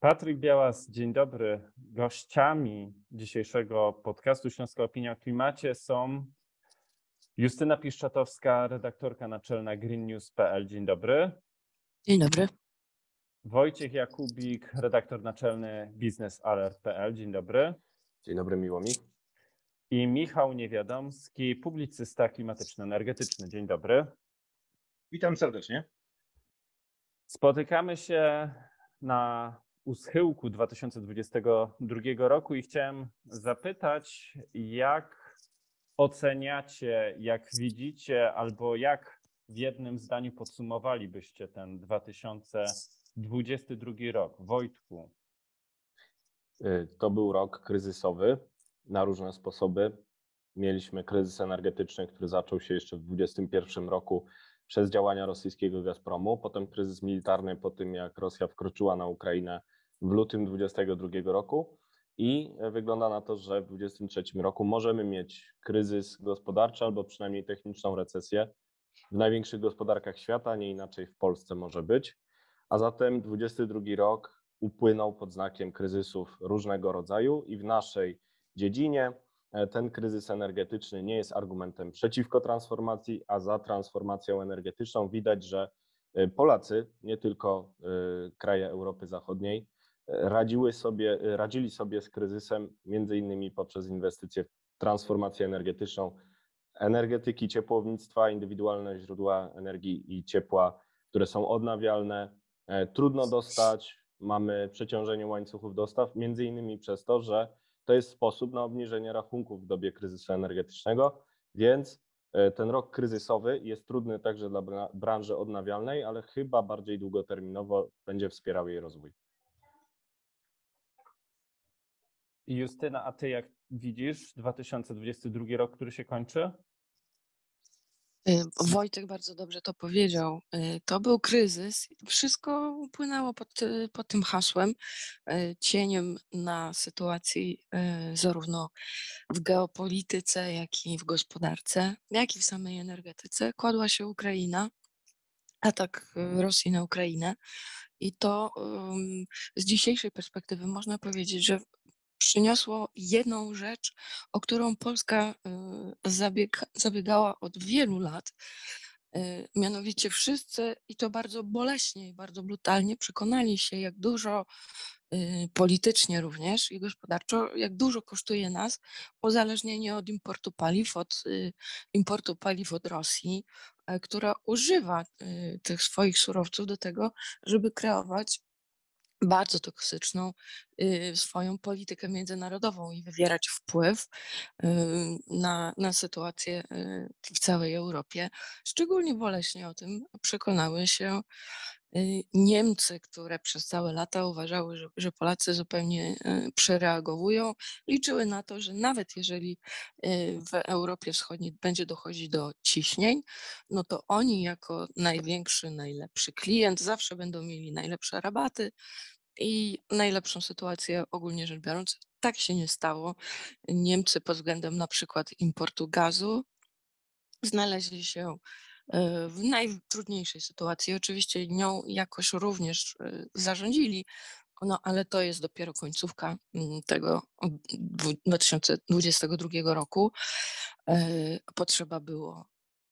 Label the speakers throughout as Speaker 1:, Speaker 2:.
Speaker 1: Patryk Białas, dzień dobry. Gościami dzisiejszego podcastu Śląska Opinia o Klimacie są Justyna Piszczatowska, redaktorka naczelna greennews.pl. Dzień dobry.
Speaker 2: Dzień dobry.
Speaker 1: Wojciech Jakubik, redaktor naczelny biznesalert.pl. Dzień dobry.
Speaker 3: Dzień dobry, miło mi.
Speaker 1: I Michał Niewiadomski, publicysta klimatyczno-energetyczny. Dzień dobry.
Speaker 4: Witam serdecznie.
Speaker 1: Spotykamy się na u schyłku 2022 roku i chciałem zapytać, jak oceniacie, jak widzicie, albo jak w jednym zdaniu podsumowalibyście ten 2022 rok? Wojtku.
Speaker 3: Y, to był rok kryzysowy na różne sposoby. Mieliśmy kryzys energetyczny, który zaczął się jeszcze w 2021 roku przez działania rosyjskiego Gazpromu, potem kryzys militarny po tym, jak Rosja wkroczyła na Ukrainę w lutym 2022 roku i wygląda na to, że w 2023 roku możemy mieć kryzys gospodarczy albo przynajmniej techniczną recesję w największych gospodarkach świata, nie inaczej w Polsce może być. A zatem 2022 rok upłynął pod znakiem kryzysów różnego rodzaju i w naszej dziedzinie e, ten kryzys energetyczny nie jest argumentem przeciwko transformacji, a za transformacją energetyczną widać, że e, Polacy, nie tylko e, kraje Europy Zachodniej, radziły sobie, radzili sobie z kryzysem między innymi poprzez inwestycje w transformację energetyczną energetyki, ciepłownictwa, indywidualne źródła energii i ciepła, które są odnawialne, trudno dostać, mamy przeciążenie łańcuchów dostaw, między innymi przez to, że to jest sposób na obniżenie rachunków w dobie kryzysu energetycznego, więc e, ten rok kryzysowy jest trudny także dla branży odnawialnej, ale chyba bardziej długoterminowo będzie wspierał jej rozwój.
Speaker 1: Justyna, a ty jak widzisz 2022 rok, który się kończy?
Speaker 2: Y, Wojtek bardzo dobrze to powiedział. Y, to był kryzys. Wszystko upłynęło pod, y, pod tym hasłem. Cieniem na sytuacji zarówno w geopolityce, jak i w gospodarce, jak i w samej energetyce kładła się Ukraina, atak Rosji na Ukrainę. I to z dzisiejszej perspektywy można powiedzieć, że przyniosło jedną rzecz, o którą Polska y, zabieg, zabiegała od wielu lat. Y, mianowicie wszyscy, i to bardzo boleśnie i bardzo brutalnie, przekonali się, jak dużo y, politycznie również i gospodarczo, jak dużo kosztuje nas uzależnienie od importu paliw, od importu paliw od Rosji, e, która używa tych swoich surowców do tego, żeby kreować bardzo toksyczną y, swoją politykę międzynarodową i wywierać wpływ na, na sytuację y, w całej Europie. Szczególnie boleśnie o tym przekonały się Niemcy, które przez całe lata uważały, że, że Polacy zupełnie y, przereagowują, liczyły na to, że nawet jeżeli y, w Europie Wschodniej będzie dochodzić do ciśnień, no to oni jako największy, najlepszy klient zawsze będą mieli najlepsze rabaty i najlepszą sytuację ogólnie rzecz biorąc. Tak się nie stało. Niemcy pod względem na przykład importu gazu znaleźli się w najtrudniejszej sytuacji. Oczywiście nią jakoś również e, zarządzili, no ale to jest dopiero końcówka mm, tego 2022 roku. E, potrzeba było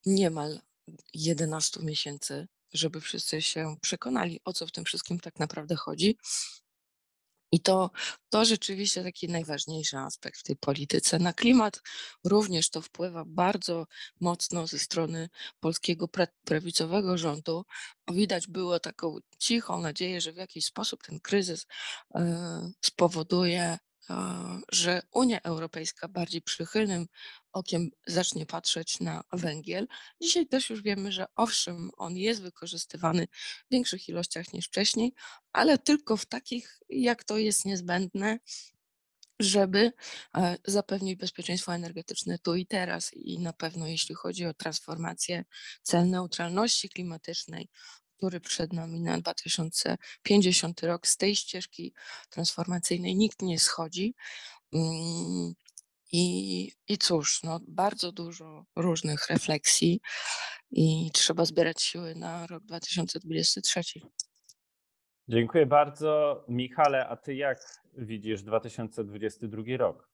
Speaker 2: niemal 11 miesięcy, żeby wszyscy się przekonali, o co w tym wszystkim tak naprawdę chodzi. I to, to rzeczywiście taki najważniejszy aspekt w tej polityce. Na klimat również to wpływa bardzo mocno ze strony polskiego prawicowego rządu. Widać było taką cichą nadzieję, że w jakiś sposób ten kryzys e, spowoduje że Unia Europejska bardziej przychylnym okiem zacznie patrzeć na węgiel. Dzisiaj też już wiemy, że owszem, on jest wykorzystywany w większych ilościach niż wcześniej, ale tylko w takich, jak to jest niezbędne, żeby e, zapewnić bezpieczeństwo energetyczne tu i teraz. I na pewno, jeśli chodzi o transformację cel neutralności klimatycznej, który przed nami na 2050 rok. Z tej ścieżki transformacyjnej nikt nie schodzi. I, I cóż, no, bardzo dużo różnych refleksji i trzeba zbierać siły na rok 2023.
Speaker 1: Dziękuję bardzo. Michale, a ty jak widzisz 2022 rok?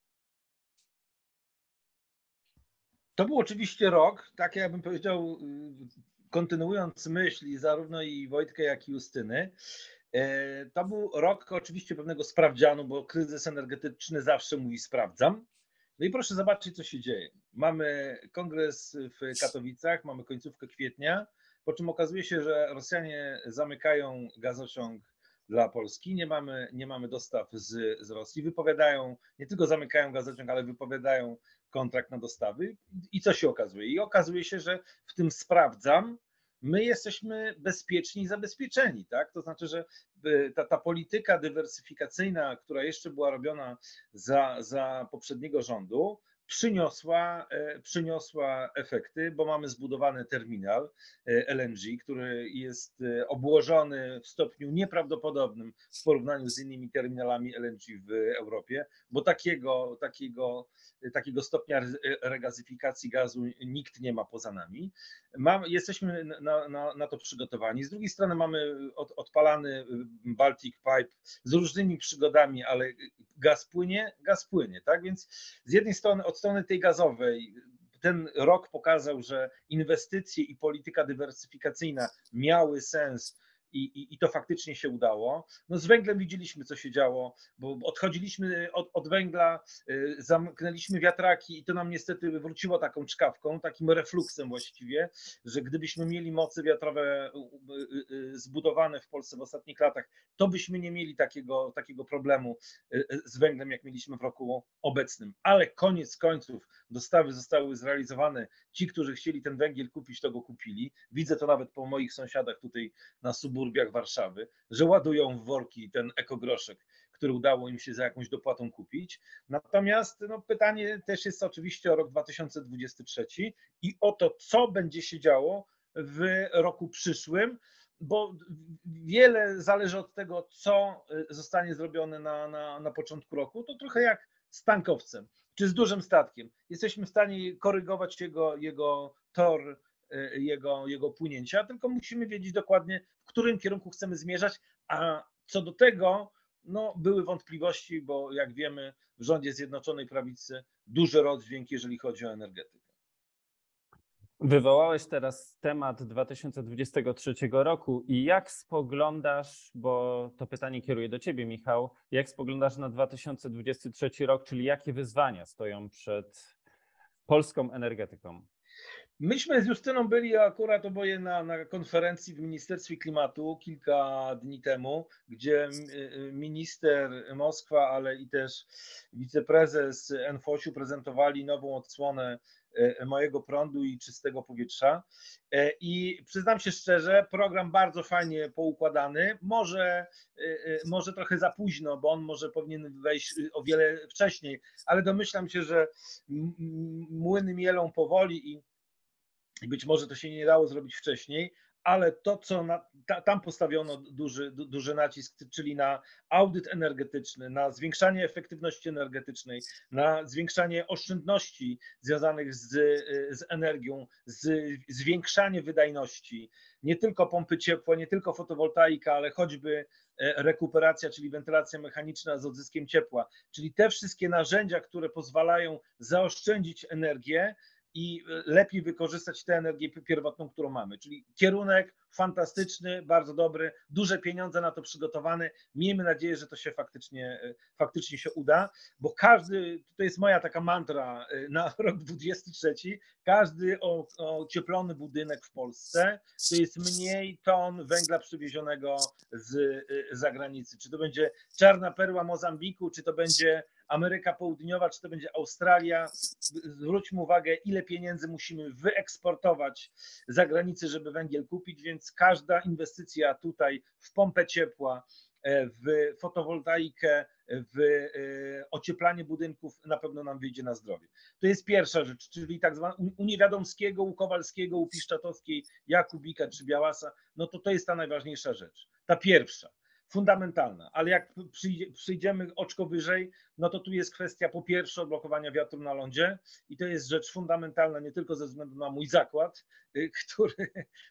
Speaker 4: To był oczywiście rok, tak jakbym powiedział, y, kontynuując myśli zarówno i Wojtka, jak i Justyny. e, To był rok oczywiście pewnego sprawdzianu, bo kryzys energetyczny zawsze mówi sprawdzam. No i proszę zobaczyć, co się dzieje. Mamy kongres w Katowicach, mamy końcówkę kwietnia, po czym okazuje się, że Rosjanie zamykają gazociąg dla Polski, nie mamy, nie mamy dostaw z, z Rosji, wypowiadają, nie tylko zamykają gazociąg, ale wypowiadają kontrakt na dostawy. I co się okazuje? I okazuje się, że w tym sprawdzam, my jesteśmy bezpieczni i zabezpieczeni, tak? To znaczy, że y, ta, ta polityka dywersyfikacyjna, która jeszcze była robiona za, za poprzedniego rządu, przyniosła, e, przyniosła efekty, bo mamy zbudowany terminal e, LNG, który jest e, obłożony w stopniu nieprawdopodobnym w porównaniu z innymi terminalami LNG w Europie, bo takiego, takiego, takiego stopnia regazyfikacji gazu nikt nie ma poza nami. Mam, jesteśmy na, na, na to przygotowani. Z drugiej strony mamy od, odpalany Baltic Pipe z różnymi przygodami, ale gaz płynie, gaz płynie, tak? Więc z jednej strony od strony tej gazowej ten rok pokazał, że inwestycje i polityka dywersyfikacyjna miały sens i, i, i, to faktycznie się udało. No z węglem widzieliśmy, co się działo, bo odchodziliśmy od, od węgla, y, zamknęliśmy wiatraki i to nam niestety wróciło taką czkawką, takim refluksem właściwie, że gdybyśmy mieli moce wiatrowe y, y, zbudowane w Polsce w ostatnich latach, to byśmy nie mieli takiego, takiego problemu z węglem, jak mieliśmy w roku obecnym. Ale koniec końców dostawy zostały zrealizowane. Ci, którzy chcieli ten węgiel kupić, to go kupili. Widzę to nawet po moich sąsiadach tutaj na suburbiach suburbiach Warszawy, że ładują w worki ten ekogroszek, który udało im się za jakąś dopłatą kupić. Natomiast no, pytanie też jest oczywiście o rok 2023 i o to, co będzie się działo w roku przyszłym, bo wiele zależy od tego, co zostanie zrobione na, na, na początku roku. To trochę jak z tankowcem czy z dużym statkiem. Jesteśmy w stanie korygować jego, jego tor Y, jego, jego płynięcia, tylko musimy wiedzieć dokładnie, w którym kierunku chcemy zmierzać, a co do tego, no, były wątpliwości, bo jak wiemy, w rządzie Zjednoczonej Prawicy duży rozdźwięk, jeżeli chodzi o energetykę.
Speaker 1: Wywołałeś teraz temat 2023 roku i jak spoglądasz, bo to pytanie kieruję do Ciebie, Michał, jak spoglądasz na 2023 rok, czyli jakie wyzwania stoją przed polską energetyką?
Speaker 4: Myśmy z Justyną byli akurat oboje na, na konferencji w Ministerstwie Klimatu kilka dni temu, gdzie y, minister Moskwa, ale i też wiceprezes NFOŚ-u prezentowali nową odsłonę y, mojego prądu i czystego powietrza. E, I przyznam się szczerze, program bardzo fajnie poukładany. Może, może trochę za późno, bo on może powinien wejść o wiele wcześniej, ale domyślam się, że młyny mielą powoli i być może to się nie dało zrobić wcześniej, ale to, co na, ta, tam postawiono duży, duży nacisk, czyli na audyt energetyczny, na zwiększanie efektywności energetycznej, na zwiększanie oszczędności związanych z, z energią, z, zwiększanie wydajności, nie tylko pompy ciepła, nie tylko fotowoltaika, ale choćby e, rekuperacja, czyli wentylacja mechaniczna z odzyskiem ciepła, czyli te wszystkie narzędzia, które pozwalają zaoszczędzić energię, i e, lepiej wykorzystać tę energię pierwotną, którą mamy. Czyli kierunek fantastyczny, bardzo dobry, duże pieniądze na to przygotowane. Miejmy nadzieję, że to się faktycznie, e, faktycznie się uda, bo każdy, to jest moja taka mantra e, na rok 23, każdy ocieplony budynek w Polsce to jest mniej ton węgla przywiezionego z zagranicy. Czy to będzie czarna perła Mozambiku, czy to będzie Ameryka Południowa, czy to będzie Australia. Zwróćmy uwagę, ile pieniędzy musimy wyeksportować za granicę, żeby węgiel kupić, więc każda inwestycja tutaj w pompę ciepła, e, w fotowoltaikę, w e, ocieplanie budynków na pewno nam wyjdzie na zdrowie. To jest pierwsza rzecz, czyli tak zwana u Niewiadomskiego, u Kowalskiego, u Piszczatowskiej, Jakubika czy Białasa, no to to jest ta najważniejsza rzecz. Ta pierwsza. Fundamentalna, ale jak przyjdzie, przyjdziemy oczko wyżej, no to tu jest kwestia po pierwsze odblokowania wiatru na lądzie i to jest rzecz fundamentalna nie tylko ze względu na mój zakład, y, który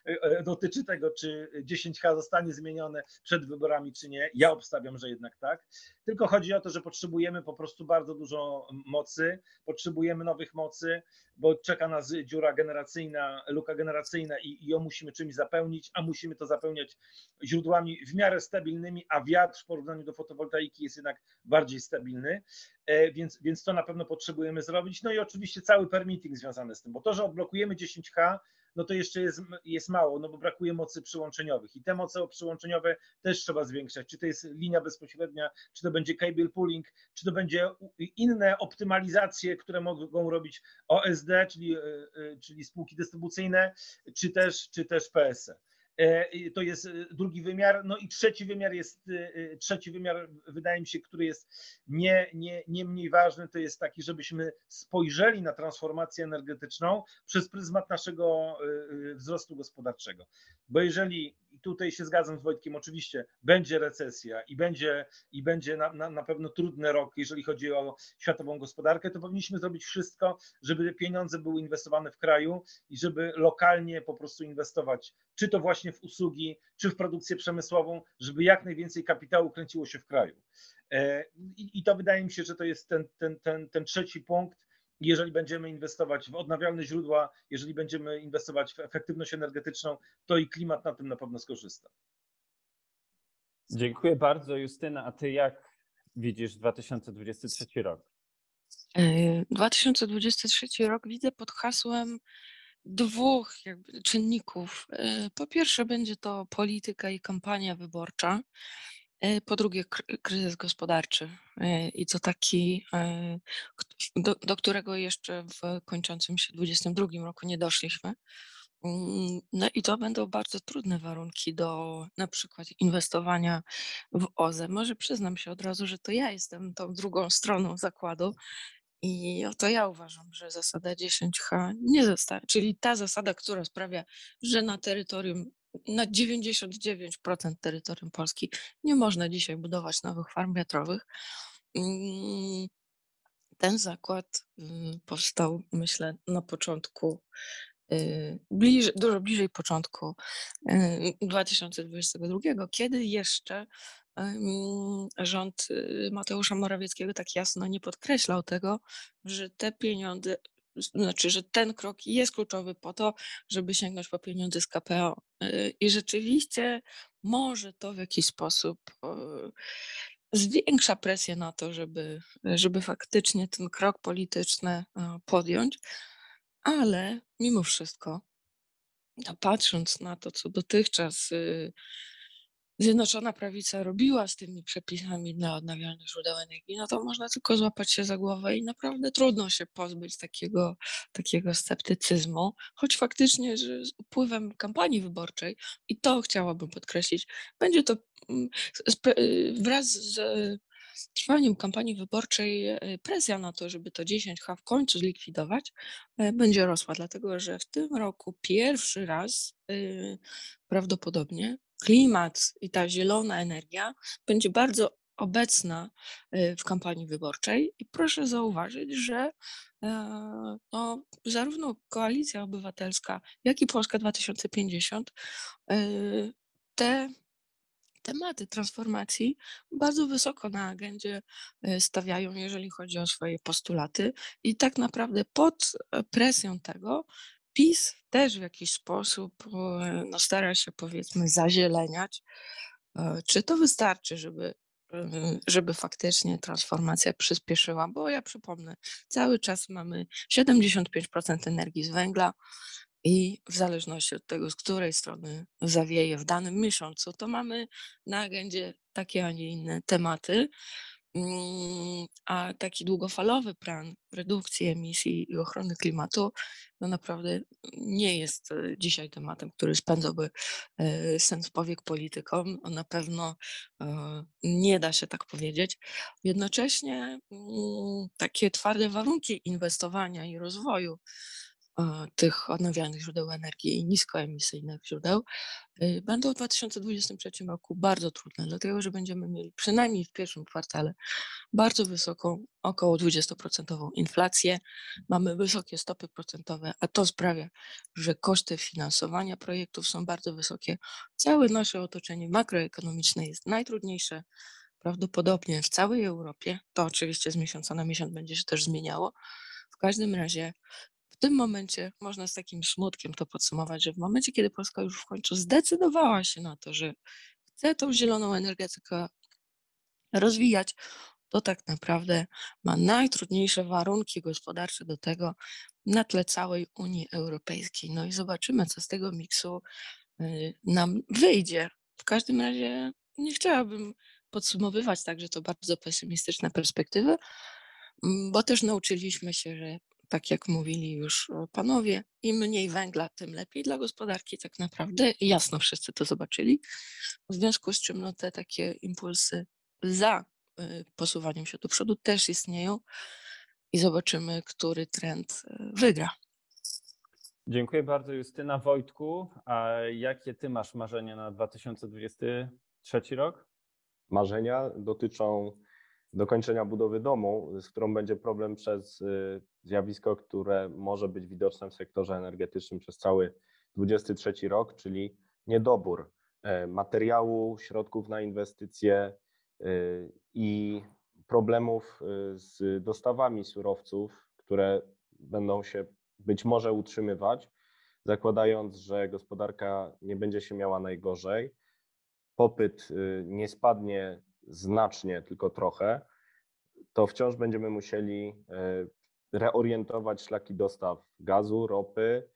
Speaker 4: y, dotyczy tego, czy 10H zostanie zmienione przed wyborami, czy nie. Ja obstawiam, że jednak tak. Tylko chodzi o to, że potrzebujemy po prostu bardzo dużo mocy, potrzebujemy nowych mocy, bo czeka nas dziura generacyjna, luka generacyjna i, i ją musimy czymś zapełnić, a musimy to zapełniać źródłami w miarę stabilnymi, a wiatr w porównaniu do fotowoltaiki jest jednak bardziej stabilny, e, więc, więc to na pewno potrzebujemy zrobić. No i oczywiście cały permitting związany z tym, bo to, że odblokujemy 10H, no to jeszcze jest, jest mało, no bo brakuje mocy przyłączeniowych i te moce przyłączeniowe też trzeba zwiększać, czy to jest linia bezpośrednia, czy to będzie cable pooling, czy to będzie inne optymalizacje, które mogą robić OSD, czyli, e, e, czyli spółki dystrybucyjne, czy też, czy też PSE. E, to jest e, drugi wymiar. No i trzeci wymiar jest, e, trzeci wymiar, wydaje mi się, który jest nie, nie, nie mniej ważny, to jest taki, żebyśmy spojrzeli na transformację energetyczną przez pryzmat naszego wzrostu gospodarczego. Bo jeżeli tutaj się zgadzam z Wojtkiem, oczywiście będzie recesja i będzie, i będzie na, na, na pewno trudny rok, jeżeli chodzi o światową gospodarkę, to powinniśmy zrobić wszystko, żeby pieniądze były inwestowane w kraju i żeby lokalnie po prostu inwestować, czy to właśnie w usługi, czy w produkcję przemysłową, żeby jak najwięcej kapitału kręciło się w kraju. E, I, i to wydaje mi się, że to jest ten, ten, ten, ten trzeci punkt, jeżeli będziemy inwestować w odnawialne źródła, jeżeli będziemy inwestować w efektywność energetyczną, to i klimat na tym na pewno skorzysta.
Speaker 1: Dziękuję bardzo, Justyna. A ty jak widzisz 2023 rok?
Speaker 2: 2023 e, rok widzę pod hasłem dwóch jakby czynników. E, po pierwsze, będzie to polityka i kampania wyborcza. E, po drugie, kryzys gospodarczy e, i to taki, e, do, do którego jeszcze w kończącym się 2022 roku nie doszliśmy. Mm, no i to będą bardzo trudne warunki do na przykład inwestowania w OZE. Może przyznam się od razu, że to ja jestem tą drugą stroną zakładu i oto ja uważam, że zasada 10H nie zostaje, czyli ta zasada, która sprawia, że na terytorium na 99% terytorium Polski nie można dzisiaj budować nowych farm wiatrowych. Mm, ten zakład mm, powstał, myślę, na początku, y, dużo bliżej początku 2022, y, kiedy jeszcze rząd y, Mateusza Morawieckiego tak jasno nie podkreślał tego, że te pieniądze znaczy, że ten krok jest kluczowy po to, żeby sięgnąć po pieniądze z KPO. Y, I rzeczywiście może to w jakiś sposób zwiększa presję na to, żeby, żeby faktycznie ten krok polityczny podjąć, ale mimo wszystko, patrząc na to, co dotychczas y, Zjednoczona Prawica robiła z tymi przepisami dla odnawialnych źródeł energii, no to można tylko złapać się za głowę i naprawdę trudno się pozbyć takiego, takiego sceptycyzmu, choć faktycznie, że z upływem kampanii wyborczej, i to chciałabym podkreślić, będzie to mm, y, wraz z trwaniem kampanii wyborczej y, presja na to, żeby to 10H w końcu zlikwidować, y, będzie rosła, dlatego że w tym roku pierwszy raz prawdopodobnie klimat i ta zielona energia będzie bardzo obecna y, w kampanii wyborczej. I proszę zauważyć, że e, no, zarówno Koalicja Obywatelska, jak i Polska 2050 y, te tematy transformacji bardzo wysoko na agendzie y, stawiają, jeżeli chodzi o swoje postulaty. I tak naprawdę pod e, presją tego PiS też w jakiś sposób e, no, stara się powiedzmy zazieleniać. E, czy to wystarczy, żeby, e, żeby faktycznie transformacja przyspieszyła? Bo ja przypomnę, cały czas mamy 75% energii z węgla i w zależności od tego, z której strony zawieje w danym miesiącu, to mamy na agendzie takie, a nie inne tematy. Mm, a taki długofalowy plan redukcji emisji i ochrony klimatu no naprawdę nie jest e, dzisiaj tematem, który spędzałby e, sens powiek politykom. Na pewno e, nie da się tak powiedzieć. Jednocześnie mm, takie twarde warunki inwestowania i rozwoju tych odnawialnych źródeł energii i niskoemisyjnych źródeł y, będą w 2023 roku bardzo trudne, dlatego że będziemy mieli przynajmniej w pierwszym kwartale bardzo wysoką, około 20% inflację. Mamy wysokie stopy procentowe, a to sprawia, że koszty finansowania projektów są bardzo wysokie. Całe nasze otoczenie makroekonomiczne jest najtrudniejsze prawdopodobnie w całej Europie. To oczywiście z miesiąca na miesiąc będzie się też zmieniało. W każdym razie tym momencie można z takim smutkiem to podsumować, że w momencie, kiedy Polska już w końcu zdecydowała się na to, że chce tą zieloną energetykę rozwijać, to tak naprawdę ma najtrudniejsze warunki gospodarcze do tego na tle całej Unii Europejskiej. No i zobaczymy, co z tego miksu y, nam wyjdzie. W każdym razie nie chciałabym podsumowywać tak, że to bardzo pesymistyczne perspektywy, bo też nauczyliśmy się, że tak jak mówili już e, panowie, im mniej węgla, tym lepiej dla gospodarki tak naprawdę. Jasno wszyscy to zobaczyli. W związku z czym no, te takie impulsy za y, posuwaniem się do przodu też istnieją i zobaczymy, który trend y, wygra.
Speaker 1: Dziękuję bardzo Justyna. Wojtku, a jakie ty masz marzenia na 2023 rok?
Speaker 3: Marzenia dotyczą dokończenia budowy domu, z którą będzie problem przez y, zjawisko, które może być widoczne w sektorze energetycznym przez cały 23 rok, czyli niedobór e, materiału, środków na inwestycje y, i problemów y, z dostawami surowców, które będą się być może utrzymywać, zakładając, że gospodarka nie będzie się miała najgorzej. Popyt nie spadnie znacznie, tylko trochę, to wciąż będziemy musieli reorientować szlaki dostaw gazu, ropy.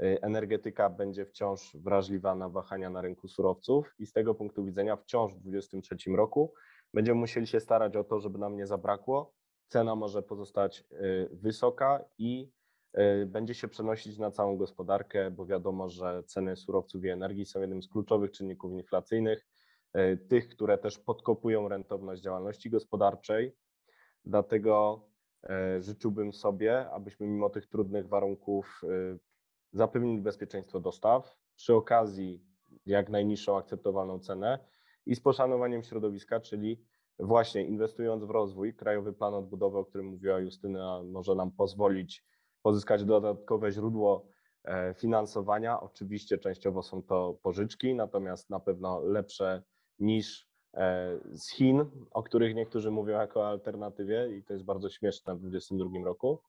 Speaker 3: Y, energetyka będzie wciąż wrażliwa na wahania na rynku surowców i z tego punktu widzenia wciąż w 2023 roku będziemy musieli się starać o to, żeby nam nie zabrakło. Cena może pozostać wysoka i będzie się przenosić na całą gospodarkę, bo wiadomo, że ceny surowców i energii są jednym z kluczowych czynników inflacyjnych, tych, które też podkopują rentowność działalności gospodarczej. Dlatego życzyłbym sobie, abyśmy mimo tych trudnych warunków zapewnili bezpieczeństwo dostaw, przy okazji jak najniższą akceptowalną cenę i z poszanowaniem środowiska, czyli właśnie inwestując w rozwój, Krajowy Plan Odbudowy, o którym mówiła Justyna, może nam pozwolić pozyskać dodatkowe źródło e, finansowania. Oczywiście częściowo są to pożyczki, natomiast na pewno lepsze niż e, z Chin, o których niektórzy mówią jako alternatywie i to jest bardzo śmieszne w 2022 roku.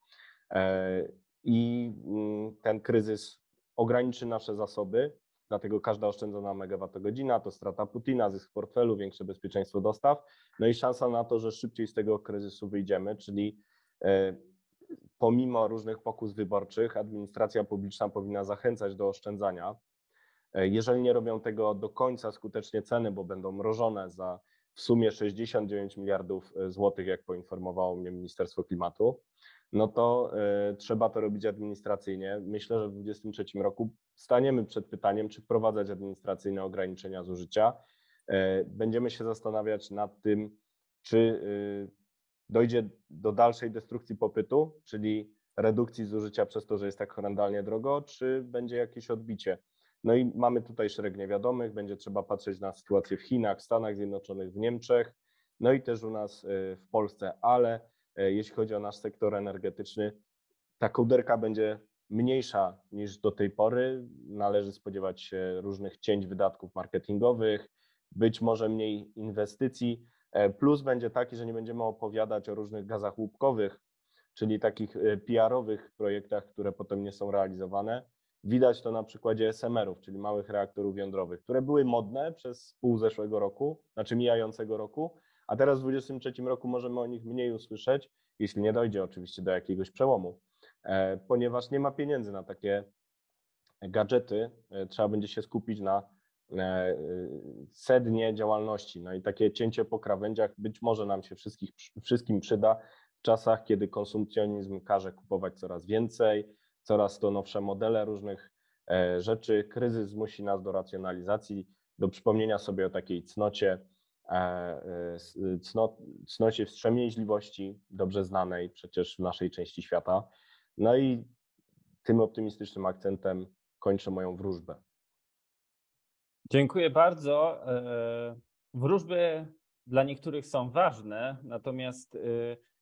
Speaker 3: E, I mm, ten kryzys ograniczy nasze zasoby, dlatego każda oszczędzona megawattogodzina to strata Putina, zysk w portfelu, większe bezpieczeństwo dostaw, no i szansa na to, że szybciej z tego kryzysu wyjdziemy, czyli pomimo różnych pokus wyborczych, administracja publiczna powinna zachęcać do oszczędzania. E, jeżeli nie robią tego do końca skutecznie ceny, bo będą mrożone za w sumie 69 miliardów e, złotych, jak poinformowało mnie Ministerstwo Klimatu, no to y, trzeba to robić administracyjnie. Myślę, że w 2023 roku staniemy przed pytaniem, czy wprowadzać administracyjne ograniczenia zużycia. Będziemy się zastanawiać nad tym, czy dojdzie do dalszej destrukcji popytu, czyli redukcji zużycia przez to, że jest tak horrendalnie drogo, czy będzie jakieś odbicie. No i mamy tutaj szereg niewiadomych, będzie trzeba patrzeć na sytuację w Chinach, Stanach Zjednoczonych, w Niemczech, no i też u nas y, w Polsce, ale y, jeśli chodzi o nasz sektor energetyczny, ta kołderka będzie mniejsza niż do tej pory. Należy spodziewać się różnych cięć wydatków marketingowych, być może mniej inwestycji. E, plus będzie taki, że nie będziemy opowiadać o różnych gazach łupkowych, czyli takich y, PR-owych projektach, które potem nie są realizowane. Widać to na przykładzie SMR-ów, czyli małych reaktorów jądrowych, które były modne przez pół zeszłego roku, znaczy mijającego roku, a teraz w 2023 roku możemy o nich mniej usłyszeć, jeśli nie dojdzie oczywiście do jakiegoś przełomu, e, ponieważ nie ma pieniędzy na takie gadżety, e, trzeba będzie się skupić na e, sednie działalności. No i takie cięcie po krawędziach być może nam się wszystkich, wszystkim przyda w czasach, kiedy konsumpcjonizm każe kupować coraz więcej, coraz to nowsze modele różnych e, rzeczy. Kryzys zmusi nas do racjonalizacji, do przypomnienia sobie o takiej cnocie, e, e, cno, cnocie wstrzemięźliwości, dobrze znanej przecież w naszej części świata. No i tym optymistycznym akcentem kończę moją wróżbę.
Speaker 1: Dziękuję bardzo. Wróżby dla niektórych są ważne, natomiast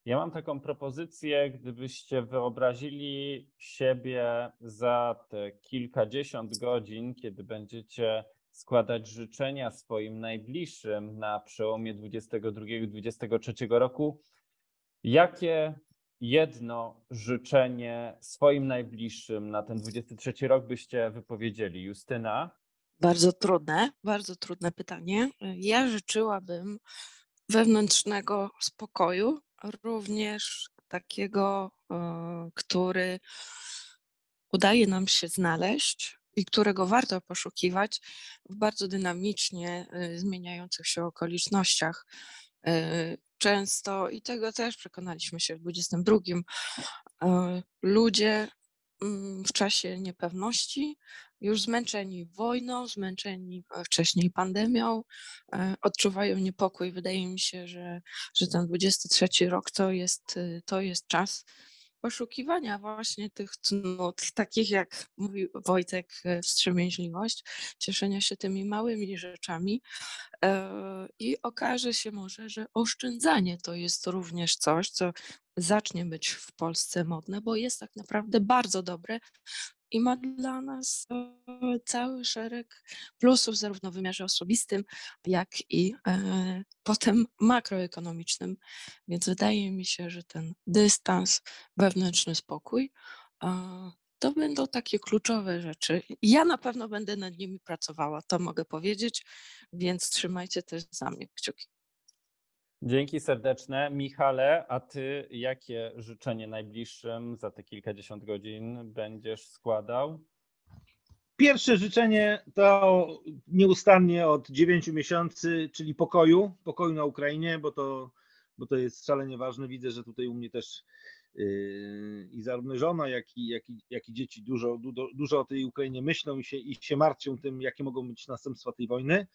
Speaker 1: ja mam taką propozycję, gdybyście wyobrazili siebie za te kilkadziesiąt godzin, kiedy będziecie składać życzenia swoim najbliższym na przełomie 22-23 roku, jakie jedno życzenie swoim najbliższym na ten 23 rok byście wypowiedzieli? Justyna?
Speaker 2: Bardzo trudne, bardzo trudne pytanie. Ja życzyłabym wewnętrznego spokoju, również takiego, e, który udaje nam się znaleźć i którego warto poszukiwać w bardzo dynamicznie e, zmieniających się okolicznościach. E, Często, i tego też przekonaliśmy się w 22, e, ludzie w czasie niepewności, już zmęczeni wojną, zmęczeni e, wcześniej pandemią, e, odczuwają niepokój. Wydaje mi się, że, że ten 23 rok to jest, y, to jest czas poszukiwania właśnie tych cnót, takich jak mówił Wojtek, e, wstrzemięźliwość, cieszenia się tymi małymi rzeczami. I okaże się może, że oszczędzanie to jest również coś, co zacznie być w Polsce modne, bo jest tak naprawdę bardzo dobre i ma dla nas e, cały szereg plusów, zarówno w wymiarze osobistym, jak i e, potem makroekonomicznym. Więc wydaje mi się, że ten dystans, wewnętrzny spokój to będą takie kluczowe rzeczy. Ja na pewno będę nad nimi pracowała, to mogę powiedzieć, więc trzymajcie też za mnie kciuki.
Speaker 1: Dzięki serdeczne. Michale, a ty jakie życzenie najbliższym za te kilkadziesiąt godzin będziesz składał?
Speaker 4: Pierwsze życzenie to nieustannie od 9 miesięcy, czyli pokoju, pokoju na Ukrainie, bo to, bo to jest szalenie ważne. Widzę, że tutaj u mnie też yy, i zarówno żona, jak i, jak i, jak i dzieci dużo, dużo, dużo o tej Ukrainie myślą i się, i się martwią tym, jakie mogą być następstwa tej wojny.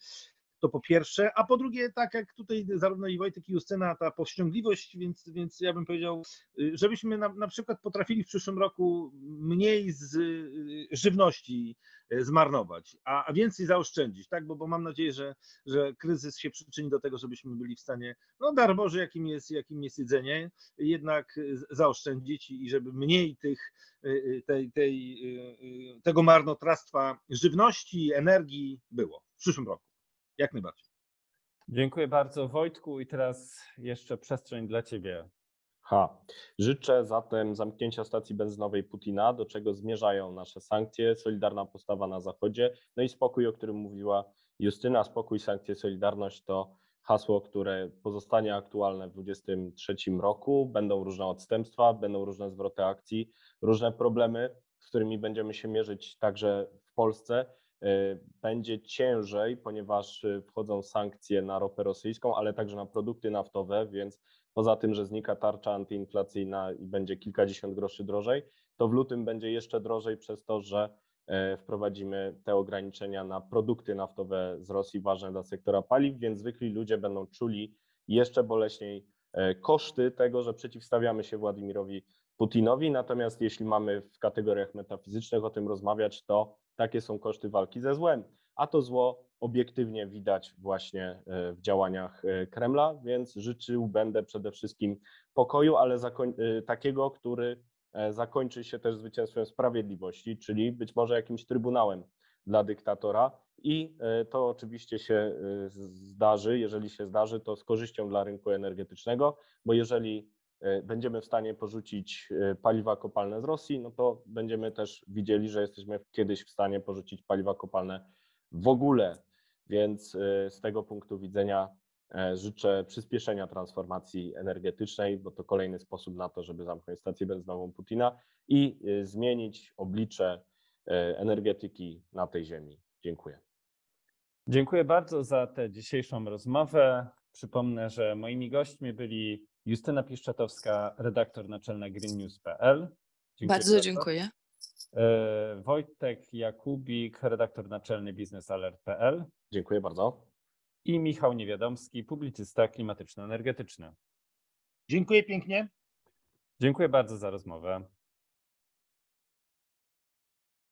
Speaker 4: To po pierwsze, a po drugie, tak jak tutaj zarówno i Wojtek i Justyna, ta powściągliwość, więc, więc ja bym powiedział, y, żebyśmy na, na przykład potrafili w przyszłym roku mniej z y, żywności y, zmarnować, a, a więcej zaoszczędzić, tak? Bo, bo mam nadzieję, że, że kryzys się przyczyni do tego, żebyśmy byli w stanie, no dar Boży, jakim jest, jakim jest jedzenie, jednak zaoszczędzić i żeby mniej tych, tej, tej, tego marnotrawstwa żywności, energii było w przyszłym roku. Jak najbardziej.
Speaker 1: Dziękuję bardzo Wojtku i teraz jeszcze przestrzeń dla Ciebie.
Speaker 3: Ha. Życzę zatem zamknięcia stacji benzynowej Putina, do czego zmierzają nasze sankcje, solidarna postawa na Zachodzie, no i spokój, o którym mówiła Justyna. Spokój, sankcje, solidarność to hasło, które pozostanie aktualne w 2023 roku. Będą różne odstępstwa, będą różne zwroty akcji, różne problemy, z którymi będziemy się mierzyć także w Polsce. Y, będzie ciężej, ponieważ y, wchodzą sankcje na ropę rosyjską, ale także na produkty naftowe, więc poza tym, że znika tarcza antyinflacyjna i będzie kilkadziesiąt groszy drożej, to w lutym będzie jeszcze drożej przez to, że e, wprowadzimy te ograniczenia na produkty naftowe z Rosji ważne dla sektora paliw, więc zwykli ludzie będą czuli jeszcze boleśniej koszty tego, że przeciwstawiamy się Władimirowi Putinowi. Natomiast jeśli mamy w kategoriach metafizycznych o tym rozmawiać, to takie są koszty walki ze złem. A to zło obiektywnie widać właśnie e, w działaniach e, Kremla, więc życzył będę przede wszystkim pokoju, ale e, takiego, który zakończy się też zwycięstwem sprawiedliwości, czyli być może jakimś trybunałem dla dyktatora. I to oczywiście się zdarzy. Jeżeli się zdarzy, to z korzyścią dla rynku energetycznego, bo jeżeli będziemy w stanie porzucić e, paliwa kopalne z Rosji, no to będziemy też widzieli, że jesteśmy kiedyś w stanie porzucić paliwa kopalne w ogóle. Więc e, z tego punktu widzenia życzę przyspieszenia transformacji energetycznej, bo to kolejny sposób na to, żeby zamknąć stację benzynową Putina i zmienić oblicze energetyki na tej ziemi. Dziękuję.
Speaker 1: Dziękuję bardzo za tę dzisiejszą rozmowę. Przypomnę, że moimi gośćmi byli Justyna Piszczatowska, redaktor naczelna greennews.pl.
Speaker 2: Bardzo, bardzo dziękuję.
Speaker 1: E, Wojtek Jakubik, redaktor naczelny biznesalert.pl.
Speaker 3: Dziękuję bardzo.
Speaker 1: I Michał Niewiadomski, publicysta klimatyczno-energetyczny.
Speaker 4: Dziękuję pięknie.
Speaker 1: Dziękuję bardzo za rozmowę.